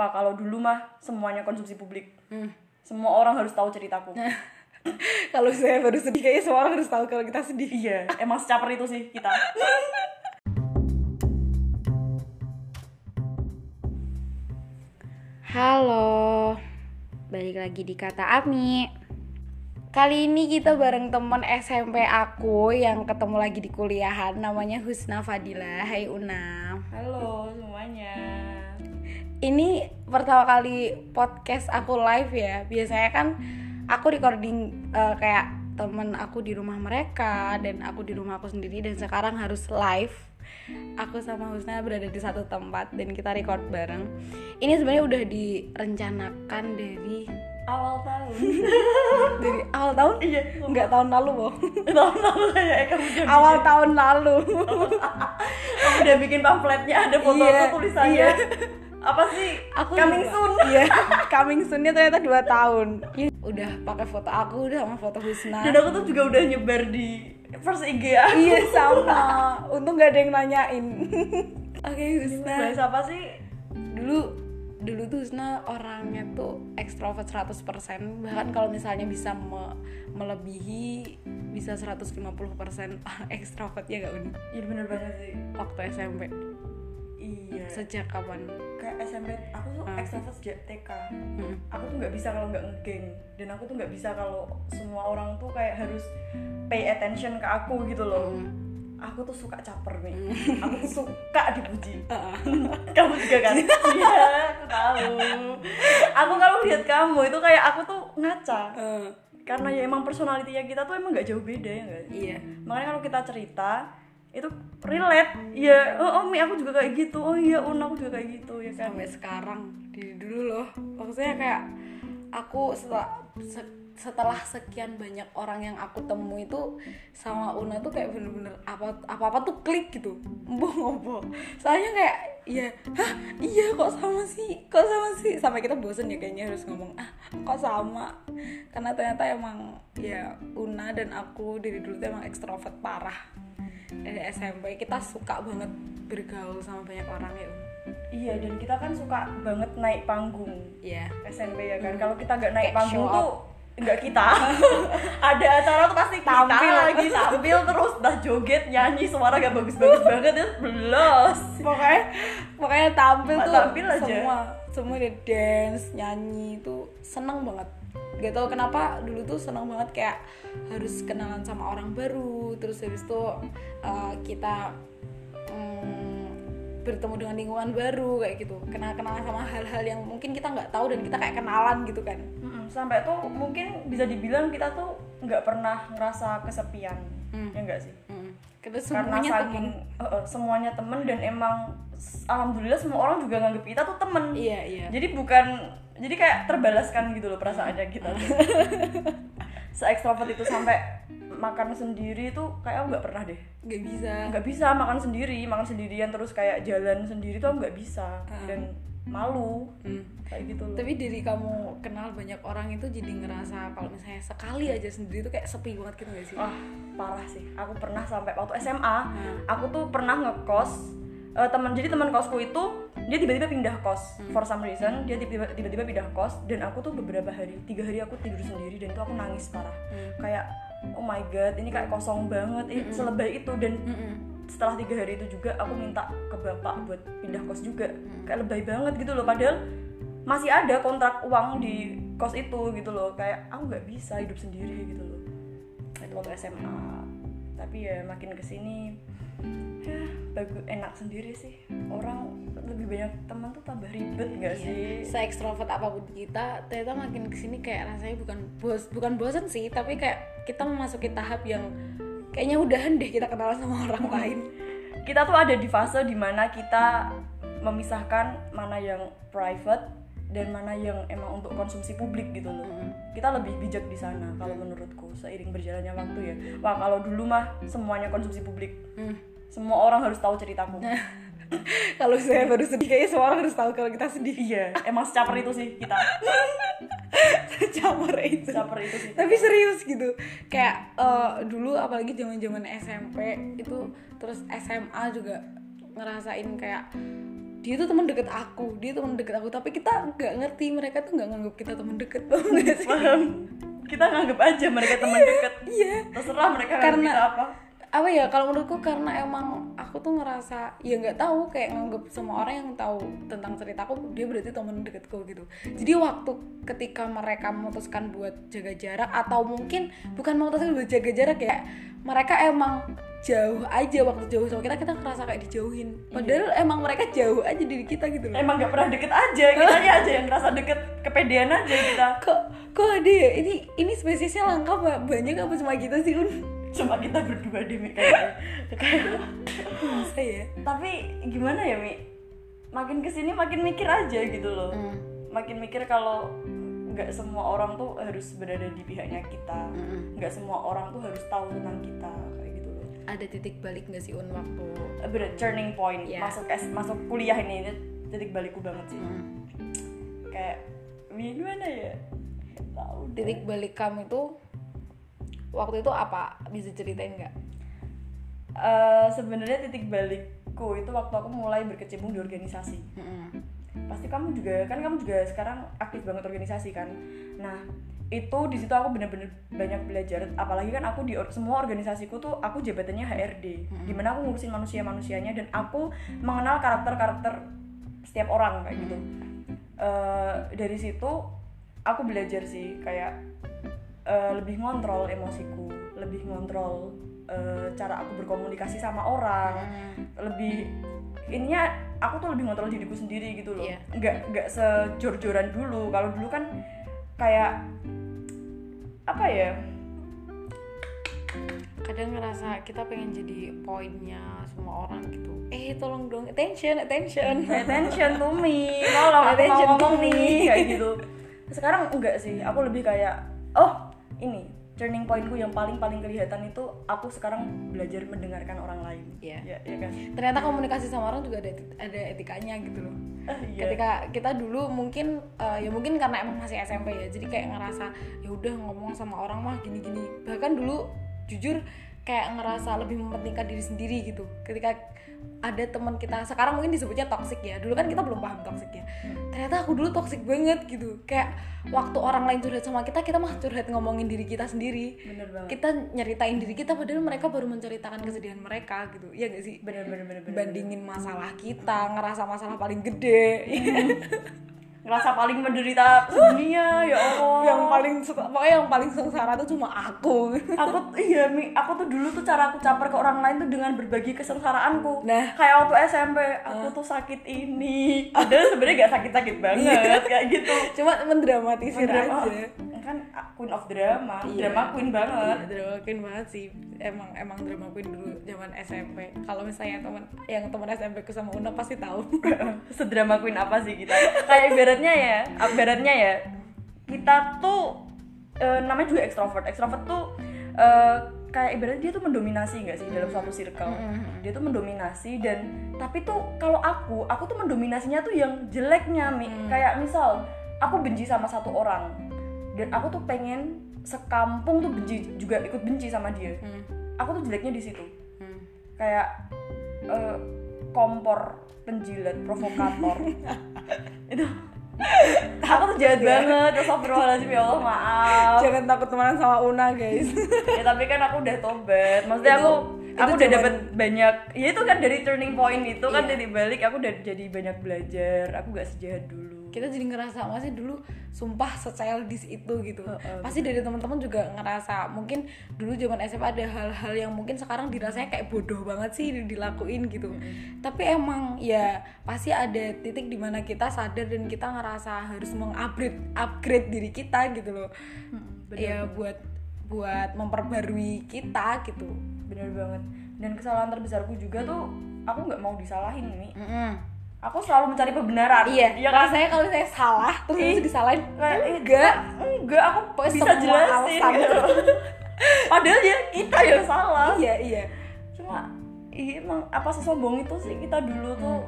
wah kalau dulu mah semuanya konsumsi publik Hmm. semua orang harus tahu ceritaku kalau saya baru sedih kayaknya semua orang harus tahu kalau kita sedih iya emang secaper itu sih kita Halo, balik lagi di kata Ami. Kali ini kita bareng teman SMP aku yang ketemu lagi di kuliahan, namanya Husna Fadila. Hai Una. halo semuanya Ini pertama kali podcast aku live ya. Biasanya kan aku recording eh, kayak temen aku di rumah mereka dan aku di rumah aku sendiri dan sekarang harus live. Aku sama Husna berada di satu tempat dan kita record bareng. Ini sebenarnya udah direncanakan dari awal tahun dari awal tahun iya nggak tahun lalu boh tahun lalu kayak eh, kamu awal tahun lalu kamu udah bikin pamfletnya ada foto Iya, tulisannya iya. Apa sih? Aku coming juga- soon. Iya. Coming soonnya ternyata dua tahun. Ini udah pakai foto aku udah sama foto Husna. Dan aku tuh juga udah nyebar di first IG ya. Iya sama. Untung nggak ada yang nanyain. Oke Husna. Bahas apa sih? Dulu dulu tuh Husna orangnya tuh ekstrovert 100% bahkan kalau misalnya bisa me- melebihi bisa 150% ekstrovert ya gak Uni? Iya bener banget sih. Waktu SMP iya. Sejak kapan kayak SMP aku tuh Hmm. ekstrovert sejak TK Hmm. aku tuh nggak bisa kalau nggak ngegeng dan aku tuh nggak bisa kalau semua orang tuh kayak harus pay attention ke aku gitu loh. Hmm. aku tuh suka caper nih. Aku tuh suka dipuji. Ah. kamu juga kan? Iya aku tahu. Aku kalau lihat kamu itu kayak aku tuh ngaca. Eh, karena ya emang personalitinya kita tuh emang nggak jauh beda ya nggak iya. Makanya kalau kita cerita itu relate. Ya oh, oh Mi aku juga kayak gitu. Oh iya Un aku juga kayak gitu ya kan? Sampai sekarang di dulu loh. Maksudnya kayak aku setelah se- setelah sekian banyak orang yang aku temui itu sama Una tuh kayak bener-bener apa apa apa tuh klik gitu. Ngobrol. Soalnya kayak iya hah iya kok sama sih? Kok sama sih? Sampai kita bosen ya kayaknya harus ngomong ah kok sama? Karena ternyata emang ya Una dan aku dari dulu tuh emang ekstrovert parah dari SMP kita suka banget bergaul sama banyak orang ya iya dan kita kan suka banget naik panggung. Iya. SMP ya kan? Kalau kita nggak naik Kayak panggung tuh nggak kita. Ada acara tuh pasti Tampil. kita lagi tampil terus. Dah joget nyanyi suara gak bagus-bagus banget ya belos pokoknya pokoknya tampil Mak tuh tampil aja. semua semua dia dance nyanyi itu seneng banget gak tau kenapa dulu tuh seneng banget kayak harus kenalan sama orang baru. Terus habis itu uh, kita mm, bertemu dengan lingkungan baru kayak gitu. Kenal kenalan sama hal-hal yang mungkin kita nggak tahu dan kita kayak kenalan gitu kan. Sampai tuh mungkin bisa dibilang kita tuh nggak pernah ngerasa kesepian. Hmm. ya enggak sih? Mm. karena karena semuanya saking temen. Eh, semuanya temen dan emang alhamdulillah semua orang juga nganggep kita tuh temen. Iya iya. Jadi bukan jadi kayak terbalaskan gitu loh perasaannya kita se ekstrovert itu sampai makan sendiri tuh kayak aku nggak pernah deh nggak bisa nggak bisa makan sendiri makan sendirian terus kayak jalan sendiri tuh aku nggak bisa dan malu Hmm. kayak gitu loh Tapi dari kamu kenal banyak orang itu jadi ngerasa kalau misalnya sekali aja sendiri tuh kayak sepi banget gitu gak sih? Wah parah sih. Aku pernah sampai waktu SMA, Hmm. aku tuh pernah ngekos. Eh, teman jadi teman kosku itu dia tiba-tiba pindah kos Hmm. for some reason dia tiba-tiba pindah kos dan aku tuh beberapa hari tiga hari aku tidur sendiri dan itu aku nangis parah Hmm. kayak oh my god ini kayak kosong banget eh, selebay itu dan Mm-mm. setelah tiga hari itu juga aku minta ke bapak buat pindah kos juga Hmm. kayak lebay banget gitu loh padahal masih ada kontrak uang di kos itu gitu loh kayak aku nggak bisa hidup sendiri gitu loh itu waktu SMA tapi ya makin ke sini ya bagus enak sendiri sih. Orang lebih banyak teman tuh tambah ribet nggak sih? Se ekstrovert apa pun kita, ternyata makin ke sini kayak rasanya bukan bos, bukan bosan sih, tapi kayak kita memasuki tahap yang kayaknya udahan deh kita kenalan sama orang lain. kita tuh ada di fase di mana kita memisahkan mana yang private dan mana yang emang untuk konsumsi publik gitu loh. Kita lebih bijak di sana kalau menurutku seiring berjalannya waktu ya. Wah kalau dulu mah semuanya konsumsi publik. Hmm. semua orang harus tahu ceritaku. Kalau saya baru sedih kayaknya semua orang harus tahu kalau kita sedih. iya emang secaper itu sih kita. Caper itu. secaper itu sih. Tapi serius gitu. Kayak eh, dulu apalagi zaman zaman SMP itu terus SMA juga ngerasain kayak dia tuh teman deket aku dia teman deket aku. Tapi kita nggak ngerti mereka tuh nggak nganggap kita teman deket paham nggak sih? paham. Kita nganggap aja mereka teman dekat iya. Terserah mereka Karena- kita apa apa ya kalau menurutku karena emang aku tuh ngerasa ya nggak tahu kayak nganggap semua orang yang tahu tentang ceritaku dia berarti teman deketku gitu. Jadi waktu ketika mereka memutuskan buat jaga jarak atau mungkin bukan memutuskan buat jaga jarak ya mereka emang jauh aja waktu jauh sama kita kita ngerasa kayak dijauhin. Padahal emang mereka jauh aja dari kita gitu loh. Emang nggak pernah deket aja kitanya aja yang ngerasa deket kepedean aja kita. Kok kok ada ya? Ini ini spesiesnya langka banyak apa cuma kita sih un cuma kita berdua deh Mi. Kayaknya kayak ya? Tapi gimana ya Mi? Makin ke sini makin mikir aja gitu loh. Hmm. makin mikir kalau nggak semua orang tuh harus berada di pihaknya kita. Mm-mm. nggak semua orang tuh harus tahu tentang kita kayak gitu loh. Ada titik balik nggak sih un waktu? Bener turning point. Iya. masuk masuk kuliah ini ini titik balikku banget sih. Hmm. kayak Mi gimana ya? Tahu deh. titik balik kamu itu waktu itu apa? Bisa ceritain nggak? Eh, sebenarnya titik balikku itu waktu aku mulai berkecimpung di organisasi. Pasti kamu juga kan kamu juga sekarang aktif banget organisasi kan? Nah itu di situ aku bener-bener banyak belajar. Apalagi kan aku di or- semua organisasiku tuh aku jabatannya HRD di mana aku ngurusin manusia manusianya dan aku mengenal karakter karakter setiap orang kayak gitu. Eh, dari situ aku belajar sih kayak eh, lebih ngontrol emosiku lebih ngontrol eh, cara aku berkomunikasi sama orang. Lebih ininya aku tuh lebih ngontrol diriku sendiri gitu loh. Iya. nggak nggak sejor-joran dulu. Kalau dulu kan kayak apa ya? Kadang ngerasa kita pengen jadi poinnya semua orang gitu. Eh tolong dong attention attention. Attention to me. Tolong aku Attention mau to ngomong me. nih kayak gitu. Sekarang enggak sih. Aku lebih kayak oh ini turning pointku yang paling paling kelihatan itu aku sekarang belajar mendengarkan orang lain Iya. ya, ya kan ternyata komunikasi sama orang juga ada ada etikanya gitu loh Ah, iya. ketika kita dulu mungkin eh, ya mungkin karena emang masih SMP ya jadi kayak ngerasa ya udah ngomong sama orang mah gini-gini bahkan dulu jujur kayak ngerasa lebih mementingkan diri sendiri gitu. Ketika ada teman kita sekarang mungkin disebutnya toxic ya. Dulu kan kita belum paham toxic ya. Ternyata aku dulu toxic banget gitu. Kayak waktu orang lain curhat sama kita kita mah curhat ngomongin diri kita sendiri. Bener banget. Kita nyeritain diri kita padahal mereka baru menceritakan kesedihan mereka gitu. Iya gak sih? Bener bener bener bener bandingin masalah kita ngerasa masalah paling gede ngerasa paling menderita dunia ya Allah. Yang paling suka pokoknya yang paling sengsara tuh cuma aku. Aku iya mi aku tuh dulu tuh cara aku caper ke orang lain tuh dengan berbagi kesengsaraanku. Nah. kayak waktu SMP aku tuh sakit ini. Padahal sebenarnya gak sakit sakit banget kayak gitu. Cuma mendramatisir Drama- aja. kan queen of drama. Iya. drama queen banget. Iya, drama queen banget sih. Emang emang drama queen dulu zaman SMP kalau misalnya teman yang teman SMP ku sama Una pasti tahu. Sedrama queen apa sih kita? Kayak ibaratnya ya ibaratnya ya kita tuh eh, namanya juga extrovert. Extrovert tuh eh, kayak ibaratnya dia tuh mendominasi nggak sih dalam suatu circle? Dia tuh mendominasi dan tapi tuh kalau aku aku tuh mendominasinya tuh yang jeleknya mi. Kayak misal aku benci sama satu orang dan aku tuh pengen sekampung tuh benci juga ikut benci sama dia. Hmm. aku tuh jeleknya di situ. Hmm. kayak eh, kompor penjilat provokator. Itu aku tuh jahat banget astagfirullahaladzim ya Allah maaf. Jangan takut temenan sama Una guys. Ya tapi kan aku udah tobat. Maksudnya Itu- aku itu aku udah dapat banyak ya itu kan dari turning point itu kan Iya. dari balik aku udah jadi banyak belajar. Aku gak sejahat dulu kita jadi ngerasa masih dulu sumpah se-childish itu gitu. Heeh, pasti dari teman-teman juga ngerasa mungkin dulu zaman SMA ada hal-hal yang mungkin sekarang dirasanya kayak bodoh banget sih dilakuin gitu. Tapi emang ya pasti ada titik di mana kita sadar dan kita ngerasa harus mengupgrade upgrade diri kita gitu loh. Ya buat buat memperbarui kita gitu. Bener banget. Dan kesalahan terbesarku juga tuh aku nggak mau disalahin nih Mm-mm. Aku selalu mencari kebenaran. Iya. Ya kan? Rasanya kalau saya salah terus harus disalahin. Kayak eh, enggak. Enggak aku Pokoknya bisa semua jelasin. gitu. padahal ya kita yang salah. Iya iya. Cuma iya emang apa sesombong itu sih? Kita dulu tuh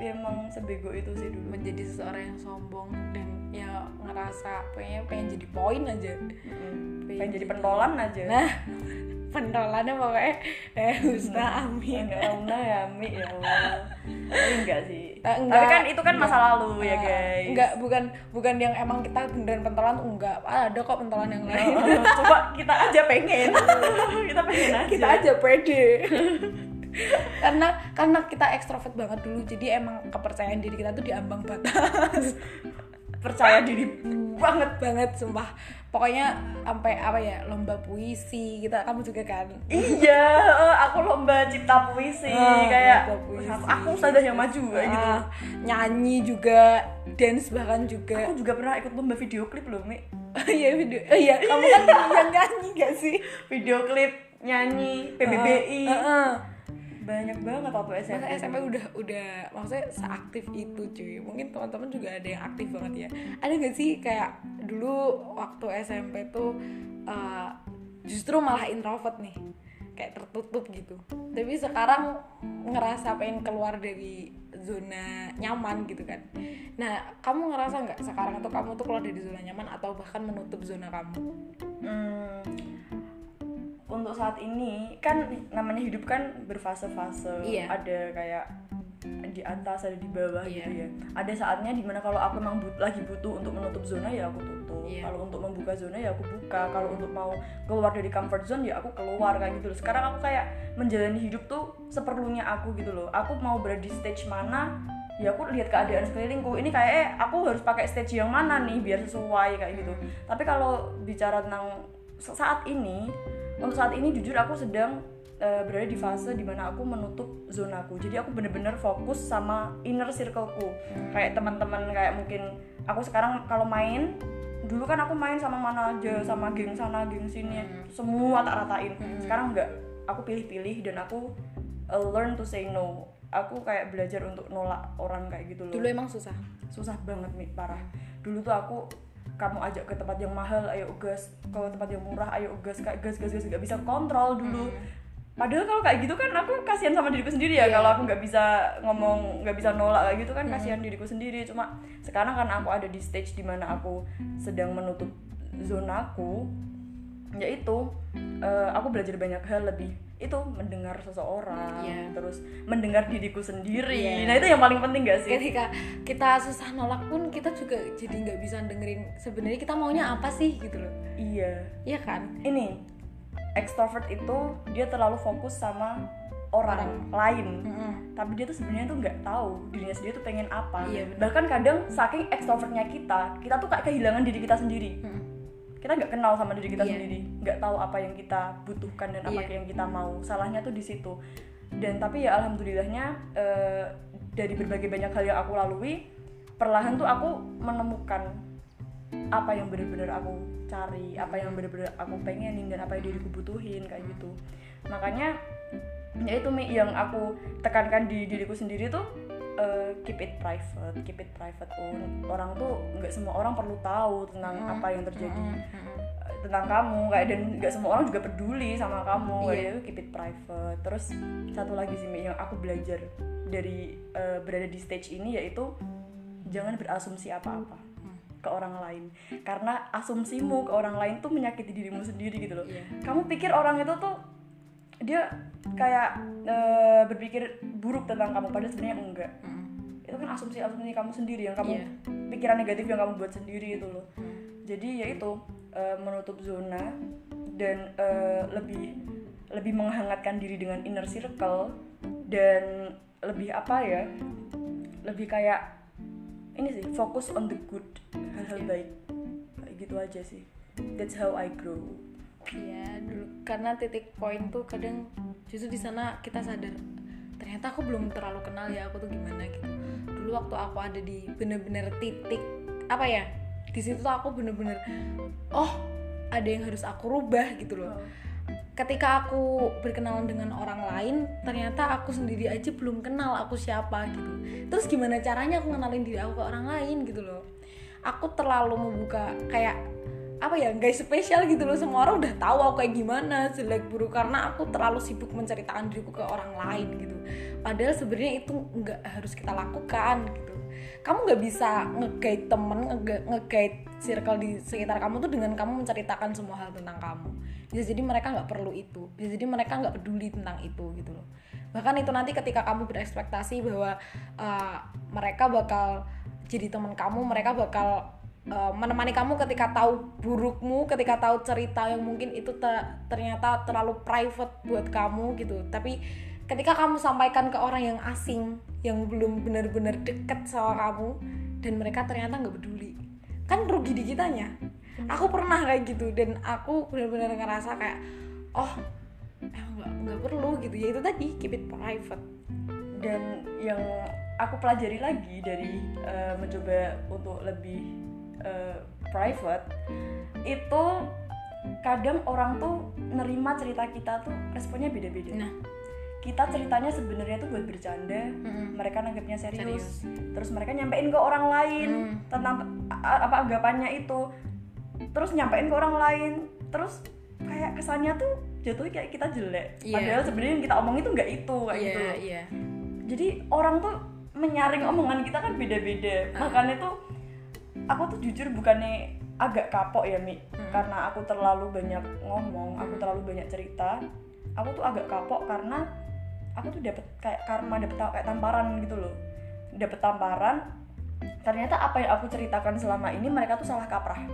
ya emang sebego itu sih dulu. Menjadi seseorang yang sombong dan ya ngerasa pengen pengen jadi poin aja. Mm. pengen jadi pentolan aja. Nah pentolannya pokoknya eh Husna Amin enggak Rauna ya Mi ya tapi enggak sih. Eh, Tapi kan itu kan masa lalu ya Eh, guys. enggak bukan bukan yang emang kita beneran pentolan tuh enggak. Ada kok pentolan yang lain. Coba kita aja pengen. kita pengen aja. kita aja pede. Karena karena kita ekstrovert banget dulu. Jadi emang kepercayaan diri kita tuh di ambang batas percaya diri banget. banget sumpah pokoknya sampai apa ya lomba puisi kita kamu juga kan Iya, eh, aku lomba cipta puisi Ah, kayak puisi. aku, aku sudah yang maju kayak gitu. Ah, nyanyi juga dance bahkan juga Aku juga pernah ikut lomba video klip loh, Mi. iya video oh iya kamu kan yang nyanyi gak sih Video klip nyanyi PBBI. Heeh. Banyak banget waktu SMP. Masa SMP udah udah maksudnya seaktif itu cuy. Mungkin teman-teman juga ada yang aktif banget ya. Ada gak sih kayak dulu waktu SMP tuh uh, justru malah introvert nih? Kayak tertutup gitu. Tapi sekarang ngerasa pengen keluar dari zona nyaman gitu kan. Nah kamu ngerasa nggak sekarang tuh kamu tuh keluar dari zona nyaman atau bahkan menutup zona kamu? Hmm, untuk saat ini kan namanya hidup kan berfase-fase. Iya. Ada kayak di atas ada di bawah Iya. gitu ya. Ada saatnya di mana kalau aku emang but- lagi butuh untuk menutup zona ya aku tutup. Iya. Kalau untuk membuka zona ya aku buka. Kalau untuk mau keluar dari comfort zone ya aku keluar kayak gitu loh. Sekarang aku kayak menjalani hidup tuh seperlunya aku gitu loh. Aku mau berada di stage mana ya aku lihat keadaan sekelilingku ini kayak eh, aku harus pakai stage yang mana nih biar sesuai kayak gitu tapi kalau bicara tentang saat ini untuk saat ini jujur aku sedang eh, berada di fase di mana aku menutup zonaku jadi aku bener-bener fokus sama inner circleku. Kayak teman-teman kayak mungkin aku sekarang kalau main dulu kan aku main sama mana aja sama geng sana geng sini semua tak ratain. Sekarang enggak. Aku pilih-pilih dan aku uh, learn to say no. Aku kayak belajar untuk nolak orang kayak gitu loh. Dulu emang susah? Susah banget nih parah. Dulu tuh aku kamu ajak ke tempat yang mahal ayo gas. Ke tempat yang murah ayo gas. Kayak gas gas gas nggak bisa kontrol dulu. Padahal kalau kayak gitu kan aku kasihan sama diriku sendiri ya. Iya. kalau aku nggak bisa ngomong nggak bisa nolak kayak gitu kan kasihan diriku sendiri. Cuma sekarang kan aku ada di stage di mana aku sedang menutup zonaku yaitu eh, aku belajar banyak hal lebih itu mendengar seseorang Iya. terus mendengar diriku sendiri. Iya. nah itu yang paling penting gak sih? Ketika kita susah nolak pun kita juga jadi nggak bisa dengerin sebenarnya kita maunya apa sih gitu loh. Iya. Iya kan? Ini extrovert itu dia terlalu fokus sama orang, lain. Tapi dia tuh sebenarnya tuh nggak tahu dirinya sendiri tuh pengen apa. Iya, benar. bahkan kadang saking extrovertnya kita kita tuh kayak kehilangan diri kita sendiri kita nggak kenal sama diri kita Iya. sendiri nggak tahu apa yang kita butuhkan dan apa Iya. yang kita mau salahnya tuh di situ dan tapi ya alhamdulillahnya eh, dari berbagai banyak hal yang aku lalui perlahan tuh aku menemukan apa yang benar-benar aku cari apa yang benar-benar aku pengenin dan apa yang diriku butuhin kayak gitu makanya ya itu Mi, yang aku tekankan di diriku sendiri tuh eh, keep it private keep it private. Un. orang tuh nggak semua orang perlu tahu tentang apa yang terjadi. Eh, tentang kamu kayak dan nggak semua orang juga peduli sama kamu. Kayak Iya. gitu, keep it private. Terus satu lagi sih yang aku belajar dari eh, berada di stage ini yaitu jangan berasumsi apa-apa ke orang lain. Karena asumsimu ke orang lain tuh menyakiti dirimu sendiri gitu loh. Iya. kamu pikir orang itu tuh dia kayak eh, berpikir buruk tentang kamu padahal sebenarnya enggak. Itu kan asumsi-asumsi kamu sendiri yang kamu Iya. pikiran negatif yang kamu buat sendiri itu loh. Jadi ya itu eh, menutup zona dan eh, lebih lebih menghangatkan diri dengan inner circle dan lebih apa ya lebih kayak ini sih fokus on the good hal-hal baik. Kayak gitu aja sih. That's how I grow Iya dulu karena titik poin tuh kadang justru di sana kita sadar ternyata aku belum terlalu kenal ya aku tuh gimana gitu. Dulu waktu aku ada di bener-bener titik apa ya di situ tuh aku bener-bener oh ada yang harus aku rubah gitu loh. Ketika aku berkenalan dengan orang lain ternyata aku sendiri aja belum kenal aku siapa gitu. Terus gimana caranya aku kenalin diri aku ke orang lain gitu loh. Aku terlalu membuka kayak apa ya nggak spesial gitu loh. Semua orang udah tahu aku kayak gimana jelek buruk karena aku terlalu sibuk menceritakan diriku ke orang lain gitu. Padahal sebenarnya itu nggak harus kita lakukan gitu. Kamu nggak bisa nge-guide temen nge- nge-guide circle di sekitar kamu tuh dengan kamu menceritakan semua hal tentang kamu. Bisa jadi mereka nggak perlu itu. Bisa jadi mereka nggak peduli tentang itu gitu loh. Bahkan itu nanti ketika kamu berekspektasi bahwa uh, mereka bakal jadi teman kamu mereka bakal uh, menemani kamu ketika tahu burukmu ketika tahu cerita yang mungkin itu te- ternyata terlalu private buat kamu gitu. Tapi ketika kamu sampaikan ke orang yang asing yang belum benar-benar deket sama kamu dan mereka ternyata nggak peduli. Kan rugi di kitanya. Aku pernah kayak gitu dan aku benar-benar ngerasa kayak oh emang nggak nggak perlu gitu. Ya itu tadi keep it private. Dan yang aku pelajari lagi dari uh, mencoba untuk lebih uh, private itu kadang orang tuh nerima cerita kita tuh responnya beda-beda nah kita ceritanya sebenarnya tuh buat bercanda Mm-mm. mereka nanggapnya serius. Serius. terus mereka nyampein ke orang lain Mm. tentang apa anggapannya itu terus nyampein ke orang lain terus kayak kesannya tuh jatuhnya kayak kita jelek Iya. padahal sebenarnya yang kita omongin tuh nggak itu kayak iya gitu iya jadi orang tuh menyaring omongan kita kan beda-beda Ah. makanya tuh aku tuh jujur bukannya agak kapok ya mi. Hmm. karena aku terlalu banyak ngomong aku terlalu banyak cerita. Aku tuh agak kapok karena aku tuh dapat kayak karma dapat kayak tamparan gitu loh. Dapat tamparan ternyata apa yang aku ceritakan selama ini mereka tuh salah kaprah.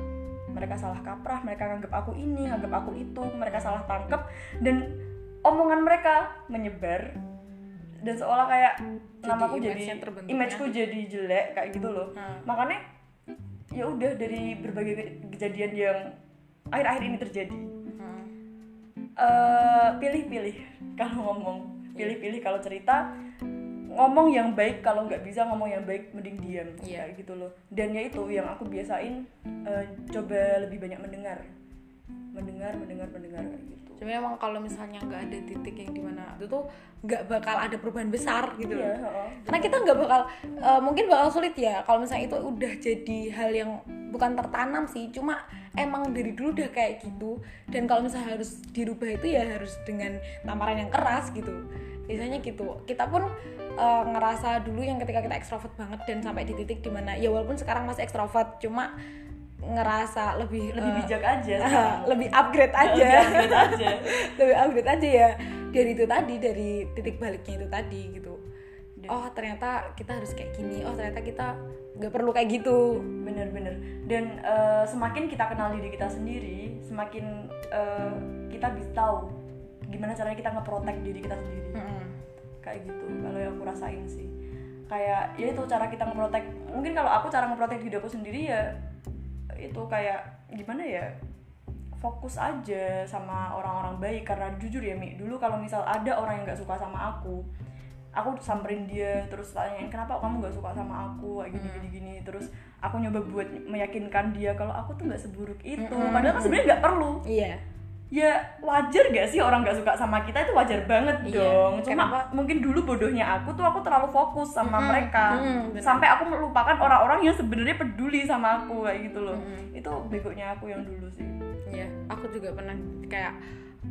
Mereka salah kaprah mereka nganggap aku ini nganggap aku itu mereka salah tangkep. Dan omongan mereka menyebar dan seolah kayak Jadi namaku image jadi imageku ya. jadi jelek kayak gitu loh. Hmm. makanya ya udah dari berbagai ke- kejadian yang akhir-akhir ini terjadi. Hmm. eh, pilih-pilih kalau ngomong. Pilih-pilih kalau cerita. Ngomong yang baik kalau nggak bisa ngomong yang baik mending diam. Iya. kayak gitu loh. Dan ya itu yang aku biasain eh, coba lebih banyak mendengar mendengar mendengar mendengar kayak gitu Cuma emang kalau misalnya nggak ada titik yang di mana itu tuh nggak bakal ada perubahan besar gitu Iya, loh. heeh. Karena kita nggak bakal eh, mungkin bakal sulit ya kalau misalnya itu udah jadi hal yang bukan tertanam sih, cuma emang dari dulu udah kayak gitu. Dan kalau misalnya harus dirubah itu ya harus dengan tamparan yang keras gitu. Biasanya gitu. Kita pun eh, ngerasa dulu yang ketika kita ekstrovert banget dan sampai di titik di mana ya walaupun sekarang masih ekstrovert, cuma ngerasa lebih lebih eh, bijak aja sekarang. lebih upgrade aja. Lebih upgrade aja. Lebih upgrade aja ya. Dari itu tadi dari titik baliknya itu tadi gitu. Dan- oh ternyata kita harus kayak gini. Oh ternyata kita nggak perlu kayak gitu. Bener-bener dan eh, semakin kita kenal diri kita sendiri semakin eh, kita bisa tahu gimana caranya kita ngeprotek diri kita sendiri. Mm-mm. kayak gitu kalau yang aku rasain sih. Kayak ya itu cara kita ngeprotek mungkin kalau aku cara ngeprotek diri aku sendiri ya itu kayak gimana ya fokus aja sama orang-orang baik. Karena jujur ya Mi dulu kalau misal ada orang yang nggak suka sama aku aku samperin dia terus tanyain kenapa kamu nggak suka sama aku? Kayak gini gini gini. Terus aku nyoba buat meyakinkan dia kalau aku tuh nggak seburuk itu. Padahal kan sebenarnya nggak perlu. Iya ya wajar gak sih orang nggak suka sama kita? Itu wajar banget Iya, dong. cuma kenapa? mungkin dulu bodohnya aku tuh aku terlalu fokus sama Mm-mm, mereka. mm, benar. sampai aku melupakan orang-orang yang sebenarnya peduli sama aku kayak gitu loh. Itu begonya aku yang dulu sih. Iya aku juga pernah kayak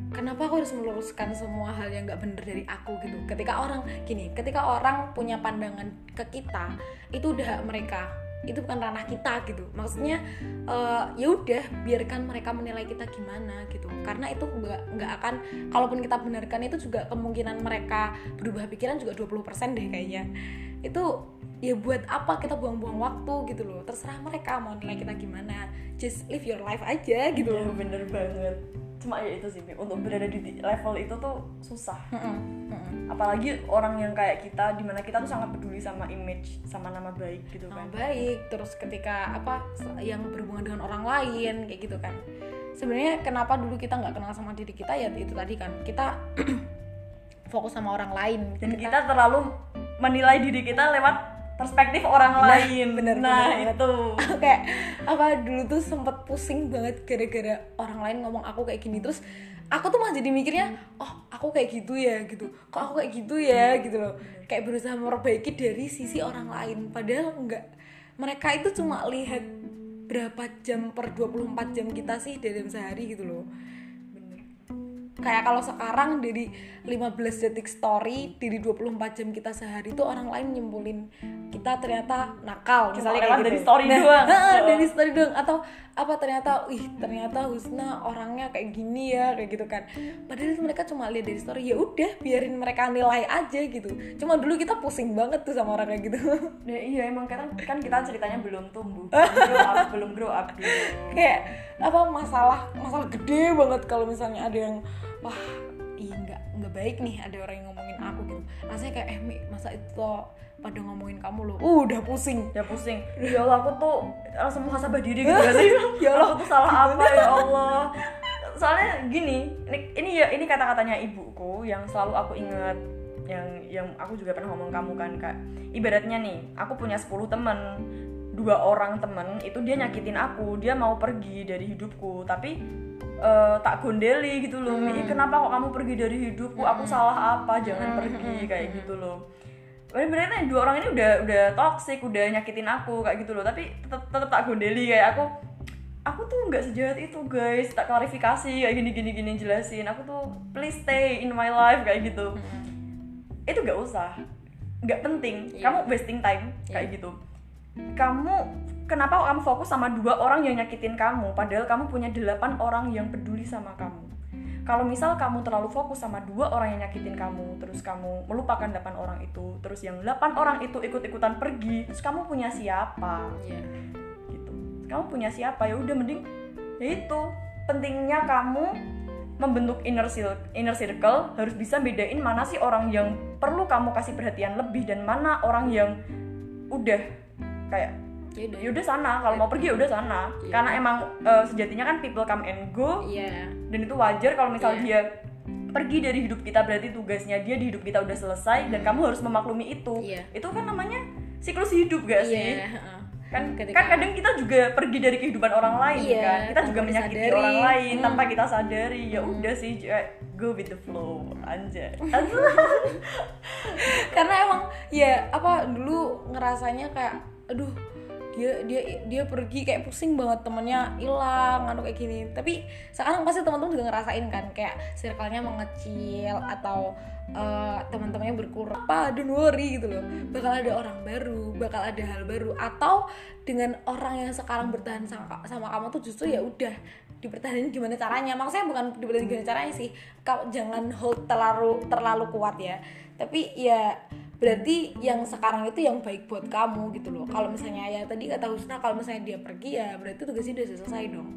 kenapa aku harus meluruskan semua hal yang nggak bener dari aku? Gitu. Ketika orang gini ketika orang punya pandangan ke kita itu udah hak mereka itu bukan ranah kita gitu. Maksudnya eh, ya udah biarkan mereka menilai kita gimana gitu. Karena itu nggak nggak akan kalaupun kita benarkan itu juga kemungkinan mereka berubah pikiran juga 20% deh kayaknya. Itu ya buat apa kita buang-buang waktu gitu loh. Terserah mereka mau nilai kita gimana. Just live your life aja gitu loh. Bener banget cuma ya itu sih untuk berada di level itu tuh susah. Mm-mm, mm-mm. apalagi orang yang kayak kita di mana kita tuh sangat peduli sama image sama nama baik gitu Nama kan. baik terus ketika apa yang berhubungan dengan orang lain kayak gitu kan. Sebenarnya kenapa dulu kita nggak kenal sama diri kita? Ya itu tadi kan. Kita fokus sama orang lain. Dan kita terlalu menilai diri kita lewat perspektif orang Nah, lain. bener, nah bener, itu. Kayak apa dulu tuh sempet pusing banget gara-gara orang lain ngomong aku kayak gini. Terus aku tuh malah jadi mikirnya oh aku kayak gitu ya gitu. Kok aku kayak gitu ya? Gitu loh. Kayak berusaha memperbaiki dari sisi orang lain. Padahal enggak. Mereka itu cuma lihat berapa jam per 24 jam kita sih dalam sehari gitu loh kayak kalau sekarang dari 15 detik story dari 24 jam kita sehari itu orang lain nyimpulin kita ternyata nakal Cuma misalnya kayak dari gitu. story doang. heeh, Oh. dari story doang atau apa ternyata ih ternyata Husna orangnya kayak gini ya kayak gitu kan padahal itu mereka cuma lihat dari story ya udah biarin mereka nilai aja gitu cuma dulu kita pusing banget tuh sama orang kayak gitu Ya, iya emang kan kan kita ceritanya belum tumbuh, belum grow up, belum grow up gitu. kayak apa masalah masalah gede banget kalau misalnya ada yang wah iya nggak nggak baik nih ada orang yang ngomongin aku gitu rasanya kayak eh Mi, masa itu toh pada ngomongin kamu loh uh, udah pusing Ya pusing. Ya Allah aku tuh langsung muhasabah diri gitu sih? Ya Allah. Aku tuh salah apa ya Allah? Soalnya gini, ini, ini ya ini kata-katanya ibuku yang selalu aku ingat yang yang aku juga pernah ngomong kamu kan kak ibaratnya nih aku punya 10 temen dua orang temen itu dia nyakitin aku dia mau pergi dari hidupku tapi eh, tak gondeli gitu loh "Mi, kenapa kok kamu pergi dari hidupku aku salah apa jangan pergi kayak gitu loh Bener-bener dua orang ini udah udah toxic, udah nyakitin aku kayak gitu loh. Tapi tetap tetap tak gondeli kayak aku. Aku tuh nggak sejahat itu guys. Tak klarifikasi kayak gini gini gini jelasin. Aku tuh please stay in my life kayak gitu. Itu nggak usah, nggak penting. Iya. Kamu wasting time kayak gitu. Kamu kenapa kamu fokus sama dua orang yang nyakitin kamu? Padahal kamu punya delapan orang yang peduli sama kamu kalau misal kamu terlalu fokus sama dua orang yang nyakitin kamu terus kamu melupakan delapan orang itu terus yang delapan orang itu ikut-ikutan pergi terus kamu punya siapa Iya. gitu kamu punya siapa ya udah mending ya itu pentingnya kamu membentuk inner circle, inner circle harus bisa bedain mana sih orang yang perlu kamu kasih perhatian lebih dan mana orang yang udah kayak ya udah ya udah sana kalau mau pergi ya udah sana Iya. karena emang eh, sejatinya kan people come and go iya dan itu wajar kalau misal Iya. dia pergi dari hidup kita berarti tugasnya dia di hidup kita udah selesai dan kamu harus memaklumi itu Iya. itu kan namanya siklus hidup gak sih iya heeh. kan Ketika- kan kadang kita juga pergi dari kehidupan orang lain Iya, kan kita juga menyakiti disadari. orang lain Hmm. tanpa kita sadari ya udah sih kayak go with the flow anjay karena emang ya apa dulu ngerasanya kayak aduh dia dia dia pergi kayak pusing banget temennya hilang anu kayak gini. Tapi sekarang pasti teman-teman juga ngerasain kan kayak circle-nya mengecil atau eh, teman-temannya berkurang. Apa don't worry gitu loh. Bakal ada orang baru bakal ada hal baru. Atau dengan orang yang sekarang bertahan sama, sama kamu tuh justru ya udah dipertahankan gimana caranya. Maksudnya bukan dipertahankan gimana caranya sih kau jangan hold terlalu terlalu kuat ya. Tapi ya berarti yang sekarang itu yang baik buat kamu gitu loh. Kalau misalnya ya tadi kata Husna kalau misalnya dia pergi ya berarti tugasnya udah selesai dong.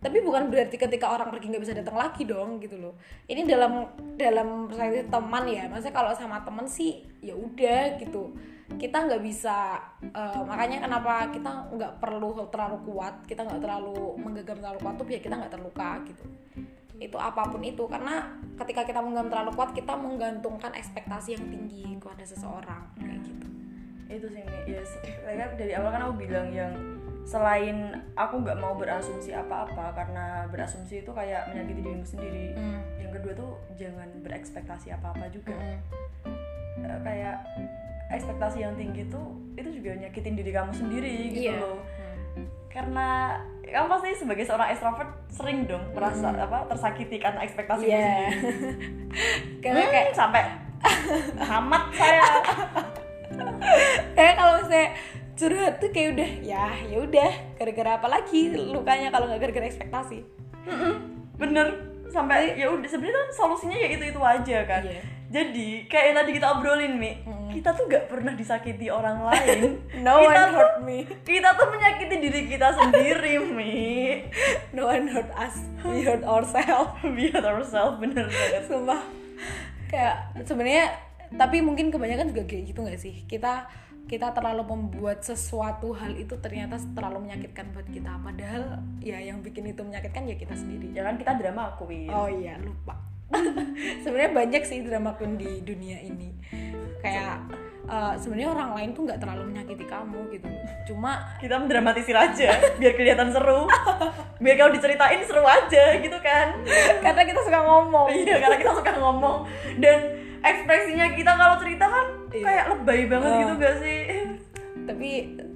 Tapi bukan berarti ketika orang pergi nggak bisa datang lagi dong gitu loh. Ini dalam dalam perspektif teman ya maksudnya kalau sama teman sih ya udah gitu. Kita nggak bisa eh, makanya kenapa kita nggak perlu terlalu kuat kita nggak terlalu menggenggam terlalu kuat tuh biar kita nggak terluka gitu itu apa pun itu. Karena ketika kita menggenggam terlalu kuat kita menggantungkan ekspektasi yang tinggi kepada seseorang kayak gitu. Itu sih ya se- kayak dari awal kan aku bilang yang selain aku nggak mau berasumsi apa-apa karena berasumsi itu kayak menyakiti dirimu sendiri. Hmm. yang kedua tuh jangan berekspektasi apa-apa juga. Mm. Eh, kayak ekspektasi yang tinggi tuh itu juga nyakitin diri kamu sendiri gitu Iya. loh karena kamu pasti sebagai seorang extrovert sering dong merasa apa tersakiti karena ekspektasi Hmm. Iya. sendiri karena kayak Hmm, sampai amat saya. Kayak kalau misalnya curhat tuh kayak udah ya ya udah gara-gara apa lagi lukanya kalau nggak gara-gara ekspektasi? Mm-mm, bener. Sampai ya udah sebenarnya kan solusinya ya itu itu aja kan. Iya. Jadi kayak yang tadi kita obrolin mi. Kita tuh gak pernah disakiti orang lain. No kita one tuh hurt me. kita tuh menyakiti diri kita sendiri mi. No one hurt us. We hurt ourselves. Biar ourselves bener banget. Sumpah. Kayak sebenarnya tapi mungkin kebanyakan juga kayak gitu nggak sih? Kita kita terlalu membuat sesuatu hal itu ternyata terlalu menyakitkan buat kita. Padahal ya yang bikin itu menyakitkan ya kita sendiri. Ya kan kita drama queen. Oh iya lupa. sebenarnya banyak sih drama queen di dunia ini. Kayak eh, sebenarnya orang lain tuh nggak terlalu menyakiti kamu gitu. Cuma kita mendramatisir aja biar kelihatan seru biar kalau diceritain seru aja gitu kan karena kita suka ngomong. iya karena kita suka ngomong dan ekspresinya kita kalau cerita kan Iya. kayak lebay banget Oh. gitu gak sih Tapi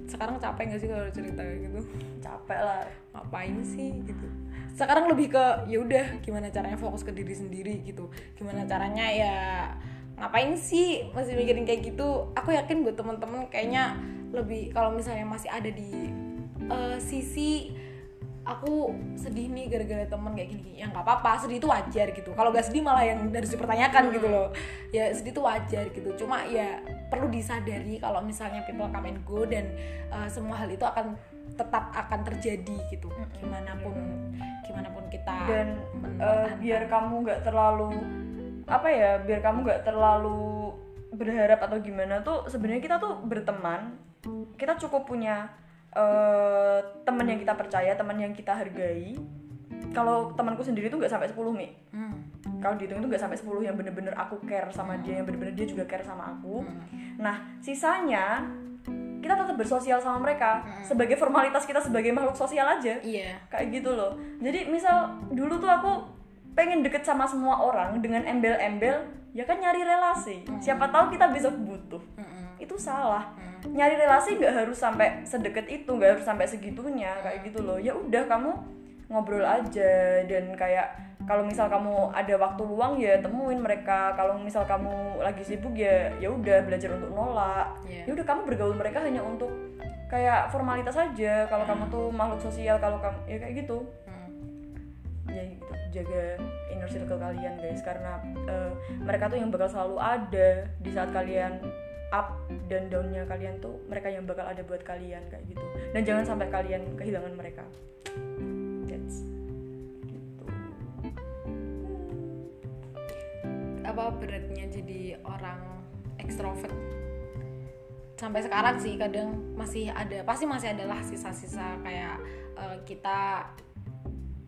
sekarang capek gak sih kalau cerita gitu capek lah ngapain sih gitu sekarang lebih ke ya udah gimana caranya fokus ke diri sendiri gitu. Gimana caranya ya ngapain sih masih mikirin kayak gitu? Aku yakin buat temen-temen kayaknya lebih kalau misalnya masih ada di eh, sisi aku sedih nih gara-gara temen kayak gini ya nggak apa-apa sedih itu wajar gitu. Kalau gak sedih malah yang harus dipertanyakan gitu loh. Ya sedih itu wajar gitu. Cuma ya perlu disadari kalau misalnya people come and go dan uh, semua hal itu akan tetap akan terjadi gitu. Gimana pun gimana pun kita dan mempertahankan. biar kamu nggak terlalu apa ya biar kamu nggak terlalu berharap atau gimana tuh sebenarnya kita tuh berteman. Kita cukup punya eh, teman yang kita percaya teman yang kita hargai. Kalau temanku sendiri tuh nggak sampai 10 mi. Hmm. kalau dihitung itu nggak sampai 10 yang bener-bener aku care sama dia yang bener-bener dia juga care sama aku. Nah sisanya kita tetap bersosial sama mereka. Sebagai formalitas kita sebagai makhluk sosial aja. Iya. Kayak gitu loh. Jadi misal dulu tuh aku pengen deket sama semua orang dengan embel-embel ya kan nyari relasi. Siapa tahu kita besok butuh. Mm-mm. itu salah. Nyari relasi nggak harus sampai sedekat itu nggak harus sampai segitunya kayak gitu loh. Ya udah kamu ngobrol aja. Dan kayak kalau misal kamu ada waktu luang ya temuin mereka. Kalau misal kamu lagi sibuk ya ya udah belajar untuk nolak. Iya. ya udah kamu bergaul mereka hanya untuk kayak formalitas aja. Kalau kamu tuh makhluk sosial kalau kamu ya kayak gitu. Hmm. ya gitu. Jaga inner circle kalian guys. Karena eh, mereka tuh yang bakal selalu ada di saat kalian up dan downnya kalian tuh mereka yang bakal ada buat kalian kayak gitu. Dan jangan sampai kalian kehilangan mereka apa beratnya jadi orang ekstrovert sampai sekarang sih kadang masih ada pasti masih adalah sisa-sisa kayak eh, kita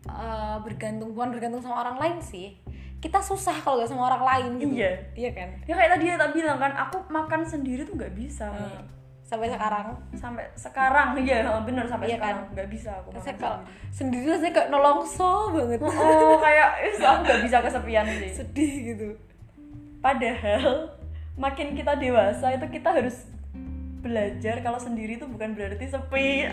eh, bergantung bukan bergantung sama orang lain sih kita susah kalau gak sama orang lain gitu Iya. iya kan ya kayak tadi tak bilang kan aku makan sendiri tuh nggak bisa. Hmm. sampai sekarang sampai sekarang iya bener sampai Iya kan? sekarang nggak bisa aku makan saya kalau sendiri. rasanya kayak nolongso banget oh kayak eh, aku nggak bisa kesepian sih sedih gitu Padahal makin kita dewasa itu kita harus belajar kalau sendiri itu bukan berarti sepi.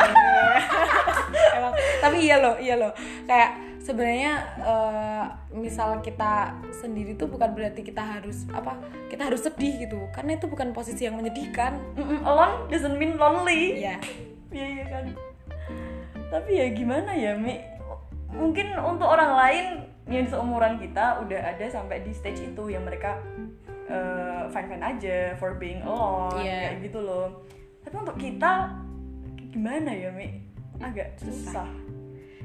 Emang, tapi iya loh iya loh kayak sebenarnya eh, misal kita sendiri tuh bukan berarti kita harus apa kita harus sedih gitu karena itu bukan posisi yang menyedihkan Mm-mm, Alone doesn't mean lonely. Iya Iya iya kan. Tapi ya gimana ya Mi? Mungkin untuk orang lain yang seumuran kita udah ada sampai di stage itu yang mereka fine fine aja for being alone Iya. kayak gitu loh. Tapi untuk kita gimana ya Mi? Agak susah.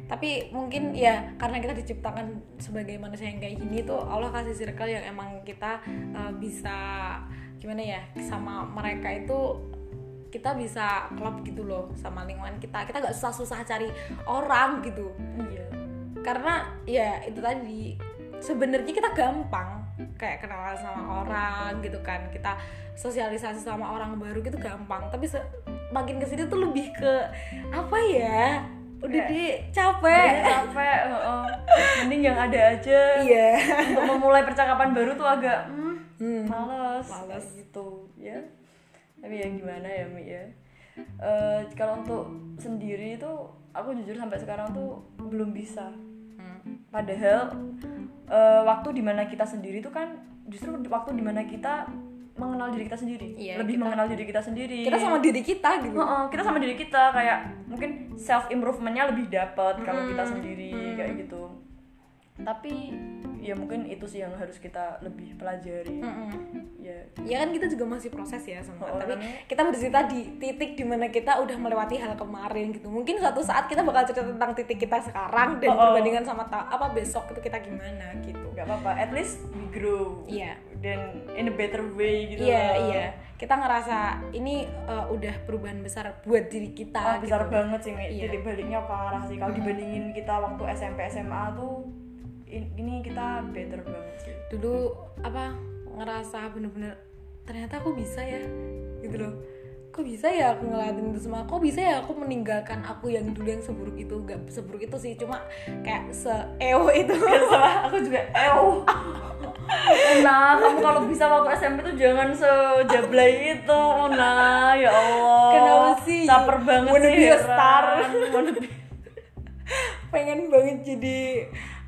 tapi mungkin ya karena kita diciptakan sebagai manusia yang kayak gini tuh Allah kasih circle yang emang kita eh, bisa gimana ya sama mereka itu kita bisa klop gitu loh sama lingkungan kita kita nggak susah-susah cari orang gitu Iya. Karena ya itu tadi sebenarnya kita gampang kayak kenalan sama orang gitu kan kita sosialisasi sama orang baru gitu gampang tapi se- makin ke sini tuh lebih ke apa ya udah di capek capek, heeh. mending yang ada aja. iya Untuk memulai percakapan baru tuh agak hmm, Hmm. males, Males. gitu ya. Tapi ya gimana ya Mi ya. Eh, kalau untuk sendiri itu aku jujur sampai sekarang tuh belum bisa. Hmm. Padahal eh, waktu di mana kita sendiri tuh kan justru waktu di mana kita mengenal diri kita sendiri, Iya, lebih kita- mengenal diri kita sendiri. kita sama diri kita gitu Heeh, kita sama diri kita kayak mungkin self improvementnya lebih dapat kalau kita Mm, sendiri mm. kayak gitu tapi ya mungkin itu sih yang harus kita lebih pelajari Mm-mm. ya ya kan kita juga masih proses ya semua Oh, tapi kita bercerita di titik di mana kita udah melewati hal kemarin gitu mungkin suatu saat kita bakal cerita tentang titik kita sekarang dan Oh, oh. perbandingan sama ta- apa besok itu kita gimana gitu nggak apa-apa at least we grow iya dan in a better way gitu iya loh. iya kita ngerasa ini uh, udah perubahan besar buat diri Ah, kita besar gitu. banget sih. Iya. titik baliknya parah sih kalau dibandingin kita waktu SMP SMA tuh ini kita better banget sih dulu apa ngerasa bener-bener ternyata aku bisa ya gitu loh kok bisa ya aku ngeliatin itu semua kok bisa ya aku meninggalkan aku yang dulu yang seburuk itu gak seburuk itu sih cuma kayak se eo itu sama aku juga ew Nah, kamu kalau bisa waktu SMP tuh jangan sejablay itu, Nah, ya Allah. Kenapa sih? Caper banget Wanna sih. be a star. Wanna be- pengen banget jadi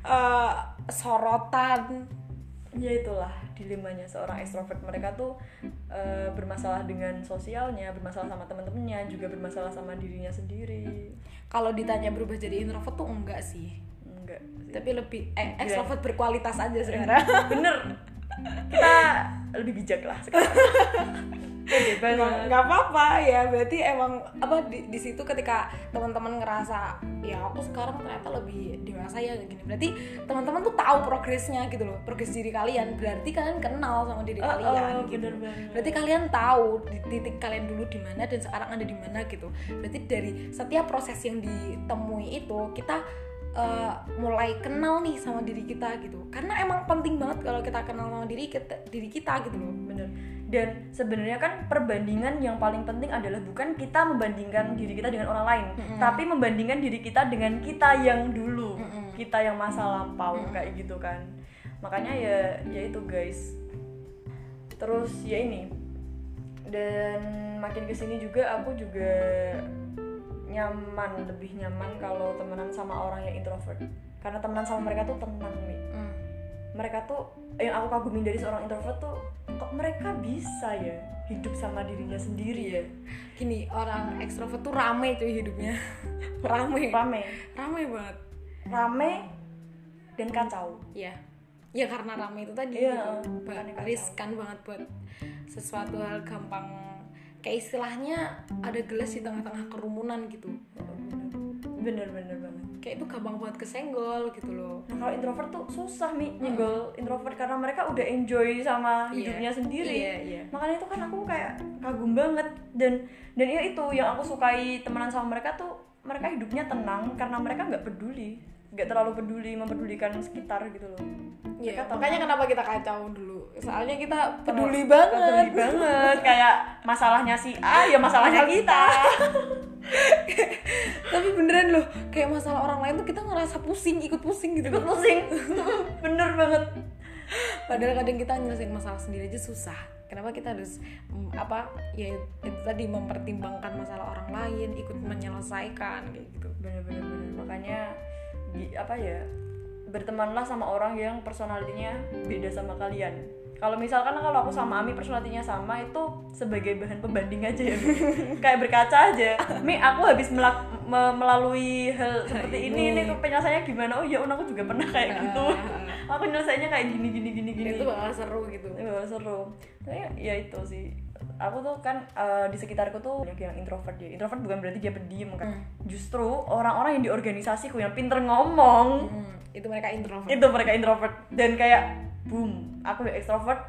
eh, sorotan. Ya itulah dilemanya seorang ekstrovert mereka tuh eh, bermasalah dengan sosialnya bermasalah sama teman-temannya juga bermasalah sama dirinya sendiri. Kalau ditanya berubah jadi introvert tuh enggak sih. Enggak sih. tapi lebih eh ekstrovert berkualitas aja sekarang. bener kita lebih bijak lah sekarang. Nggak apa-apa ya berarti emang apa di, di situ ketika teman-teman ngerasa ya aku sekarang ternyata lebih dewasa ya gini. Berarti teman-teman tuh tahu progresnya gitu loh progres diri kalian. Berarti kalian kenal sama diri Oh, kalian oh, gitu. bener berarti kalian tahu di titik kalian dulu di mana dan sekarang ada di mana gitu. Berarti dari setiap proses yang ditemui itu kita eh, mulai kenal nih sama diri kita gitu. Karena emang penting banget kalau kita kenal sama diri kita diri kita gitu loh bener. Dan sebenarnya kan perbandingan yang paling penting adalah bukan kita membandingkan diri kita dengan orang lain tapi membandingkan diri kita dengan kita yang dulu kita yang masa lampau kayak gitu kan. Makanya ya ya itu guys. Terus ya ini. Dan makin ke sini juga aku juga nyaman lebih nyaman kalau temenan sama orang yang introvert. Karena temenan sama mereka tuh tenang nih Mm. mereka tuh yang aku kagumin dari seorang introvert tuh kok mereka bisa ya hidup sama dirinya sendiri ya? Gini orang ekstrovert tuh rame cuy hidupnya. Rame. Rame. Rame banget. Rame dan kacau. Ya ya karena rame itu tadi Iya, gitu. Riskan banget buat sesuatu hal gampang kayak istilahnya ada gelas di tengah-tengah kerumunan gitu. Bener bener banget. Kayak itu gampang banget kesenggol gitu loh. Nah kalau introvert tuh susah mi nyenggol introvert karena mereka udah enjoy sama Iya. hidupnya sendiri. Iya, iya. makanya itu kan aku kayak kagum banget. Dan dan ya itu yang aku sukai temenan sama mereka tuh mereka hidupnya tenang karena mereka nggak peduli nggak terlalu peduli mempedulikan sekitar gitu loh. Iya, makanya kenapa kita kacau dulu. Soalnya kita peduli Peduli banget. Banget. Kayak masalahnya si A ya masalahnya kita. Tapi beneran loh kayak masalah orang lain tuh kita ngerasa pusing ikut pusing gitu ikut pusing. Bener banget. Padahal kadang kita nyelesain masalah sendiri aja susah. Kenapa kita harus mm, apa ya itu tadi mempertimbangkan masalah orang lain ikut menyelesaikan kayak gitu. Bener bener bener. Makanya apa ya bertemanlah sama orang yang personalitinya beda sama kalian. Kalau misalkan kalau aku sama Ami personalitinya sama itu sebagai bahan pembanding aja ya kayak berkaca aja. Mi aku habis melak- me- melalui hal seperti ini ini tuh penyelesaiannya gimana? Oh ya Un, aku juga pernah kayak gitu. aku nyelesainya kayak gini gini gini gini. Itu bakal seru gitu. Itu bakal seru. Tapi ya itu sih aku tuh kan eh, di sekitarku tuh banyak yang introvert ya introvert bukan berarti dia pendiam kan? Justru orang-orang yang di organisasiku yang pinter ngomong Hmm, itu mereka introvert. itu mereka introvert. Dan kayak boom aku yang extrovert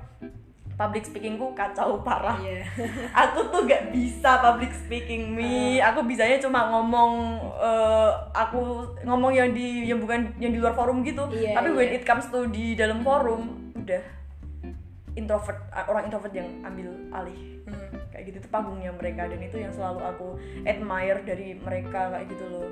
public speakingku kacau parah. Iya. Aku tuh gak bisa public speaking mi. Aku bisanya cuma ngomong eh, aku ngomong yang di yang bukan yang di luar forum gitu. Iya, tapi iya. when it comes to di dalam forum udah. Introvert orang introvert yang ambil alih Hmm. kayak gitu. Itu panggungnya mereka. Dan itu yang selalu aku admire dari mereka kayak gitu loh.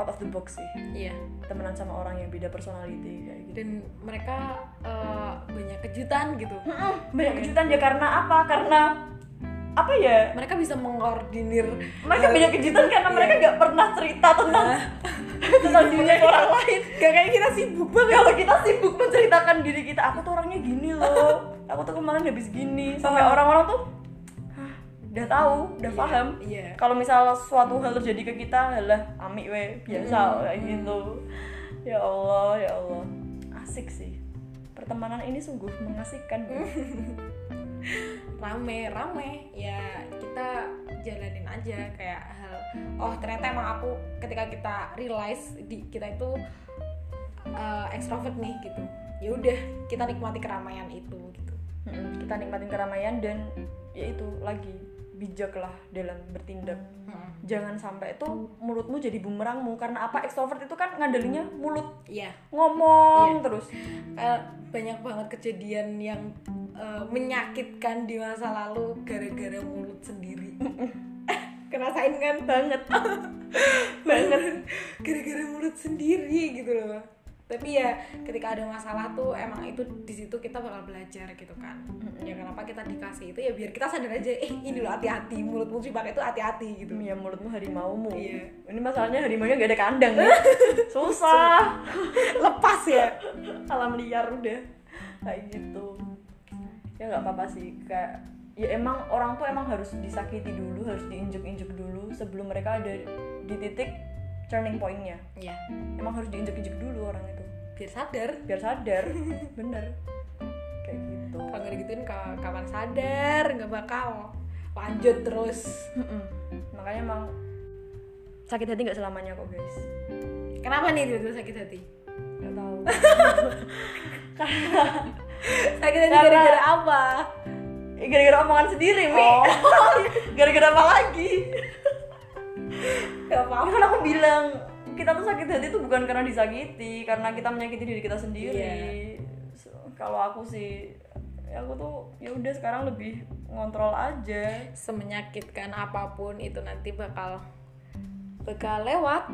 Out of the box sih. Iya. Temenan sama orang yang beda personality kayak gitu. Dan mereka eh, banyak kejutan gitu. Mm-mm, banyak kejutan ya karena apa? Karena apa ya? Mereka bisa mengkoordinir mereka banyak kejutan karena mereka nggak pernah cerita tentang tentang dunia orang lain. Gak kayak kita sibuk banget. Kalau kita sibuk menceritakan diri kita aku tuh orangnya gini loh aku tuh kemarin habis gini sampai orang-orang tuh "Hah, udah tahu udah paham. iya. Kalau misal suatu hal terjadi ke kita adalah ami we biasa kayak gitu. Ya Allah ya Allah. Asik sih. Pertemanan ini sungguh mengasihkan. Rame rame. Ya kita jalanin aja kayak hal. Oh ternyata emang aku ketika kita realize di kita itu uh, extrovert nih gitu. Ya udah kita nikmati keramaian itu gitu Mm-mm, kita nikmatin keramaian dan ya itu lagi bijaklah dalam bertindak. Hmm. jangan sampai itu mulutmu jadi bumerangmu karena apa? Ekstrovert itu kan ngandelinya mulut. Iya. Ngomong Iya. terus. Eh, banyak banget kejadian yang eh, menyakitkan di masa lalu gara-gara mulut sendiri. Kerasain kan? Banget. Banget. Gara-gara mulut sendiri gitu loh tapi ya ketika ada masalah tuh emang itu di situ kita bakal belajar gitu kan. Ya kenapa kita dikasih itu? Ya biar kita sadar aja eh ini loh hati-hati. Mulutmu sih pakai itu hati-hati gitu. Ya mulutmu harimaumu. Iya. ini masalahnya harimaunya gak ada kandang ya. Susah. Lepas ya. Alam liar udah. Kayak gitu. Ya nggak apa-apa sih. Kayak ya emang orang tuh emang harus disakiti dulu harus diinjek-injek dulu sebelum mereka ada di titik turning pointnya. Ya emang harus diinjek-injek dulu orang itu. Biar sadar. Biar sadar. Bener. Kayak gitu. Kalau nggak digituin ka- kapan sadar? Nggak bakal. Lanjut terus. Mm-mm. makanya emang sakit hati nggak selamanya kok guys. Kenapa nih tiba-tiba sakit hati? Nggak tahu. Sakit hati Karena- gara-gara apa? Eh, gara-gara omongan sendiri mi. Oh. gara-gara apa lagi gak apa-apa kan aku bilang kita tuh sakit hati tuh bukan karena disakiti karena kita menyakiti diri kita sendiri. Iya. So, kalau aku sih ya aku tuh ya udah sekarang lebih ngontrol aja. Semenyakitkan apa pun itu nanti bakal bakal lewat.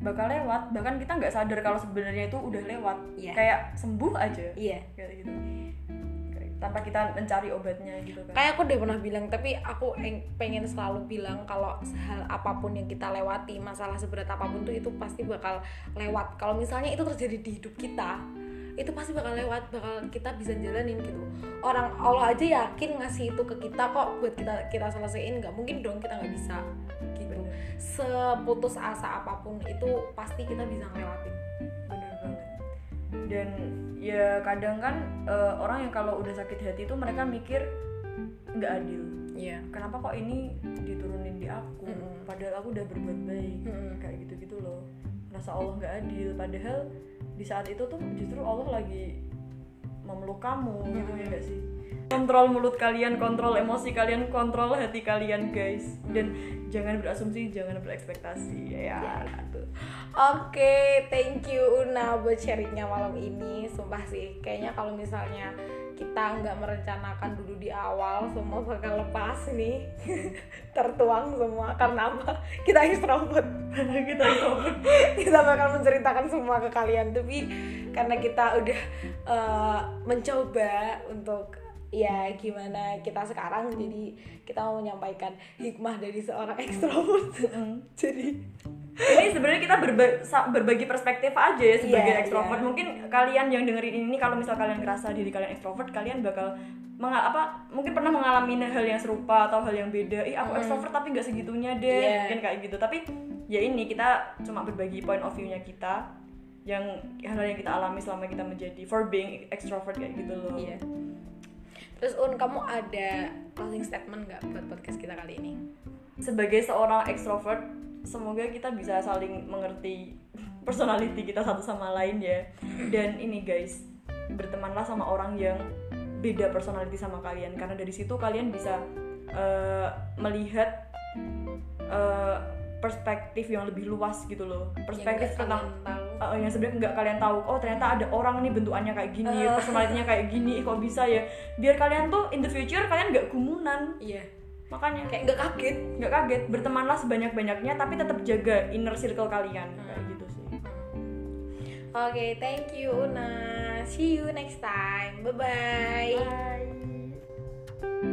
Bakal lewat bahkan kita nggak sadar kalau sebenarnya itu udah lewat. Iya. kayak sembuh aja. Iya. Kayak gitu tanpa kita mencari obatnya gitu kan. Kayak aku udah pernah bilang tapi aku eng- pengen selalu bilang kalau hal apa pun yang kita lewati masalah seberat apa pun tuh itu pasti bakal lewat. Kalau misalnya itu terjadi di hidup kita itu pasti bakal lewat bakal kita bisa jalanin gitu. Orang Allah aja yakin ngasih itu ke kita kok buat kita kita selesaiin nggak mungkin dong kita nggak bisa gitu. Seputus asa apa pun itu pasti kita bisa ngelewatin dan ya kadang kan eh, orang yang kalau udah sakit hati itu mereka mikir nggak adil. Iya. Kenapa kok ini diturunin di aku? Mm-mm. padahal aku udah berbuat baik. Mm-mm. kayak gitu gitu loh. Rasa Allah nggak adil. Padahal di saat itu tuh justru Allah lagi memeluk kamu gitu ya gak sih kontrol mulut kalian kontrol emosi kalian kontrol hati kalian guys dan jangan berasumsi jangan berekspektasi ya gitu. Oke, thank you Una buat sharingnya malam ini. Sumpah sih, kayaknya kalau misalnya kita nggak merencanakan dulu di awal, semua bakal lepas nih, tertuang semua. Karena apa? Kita extrovert. kita introvert. kita bakal menceritakan semua ke kalian. Tapi karena kita udah eh, mencoba untuk ya gimana kita sekarang jadi kita mau menyampaikan hikmah dari seorang ekstrovert. Jadi ini sebenarnya kita berba- berbagi perspektif aja ya sebagai Iya, ekstrovert. iya. mungkin kalian yang dengerin ini kalau misal kalian ngerasa diri kalian ekstrovert kalian bakal menga- apa mungkin pernah mengalami hal yang serupa atau hal yang beda. Ih aku ekstrovert tapi nggak segitunya deh Iya. mungkin kayak gitu. Tapi ya ini kita cuma berbagi point of view-nya kita yang hal yang kita alami selama kita menjadi for being extrovert kayak gitu loh. Iya. Terus Un, kamu ada closing statement nggak buat podcast kita kali ini? sebagai seorang extrovert semoga kita bisa saling mengerti personality kita satu sama lain ya dan ini guys bertemanlah sama orang yang beda personality sama kalian karena dari situ kalian bisa eh, melihat eh, perspektif yang lebih luas gitu loh perspektif Yang tentang tahu. Uh, yang sebenarnya nggak kalian tahu oh ternyata ada orang nih bentukannya kayak gini Uh. personalitinya kayak gini kok bisa ya biar kalian tuh in the future kalian nggak gumunan Iya. makanya Kayak nggak kaget. nggak kaget bertemanlah sebanyak banyaknya tapi tetap jaga inner circle kalian kayak gitu sih Oke, thank you Una. See you next time. Bye bye. bye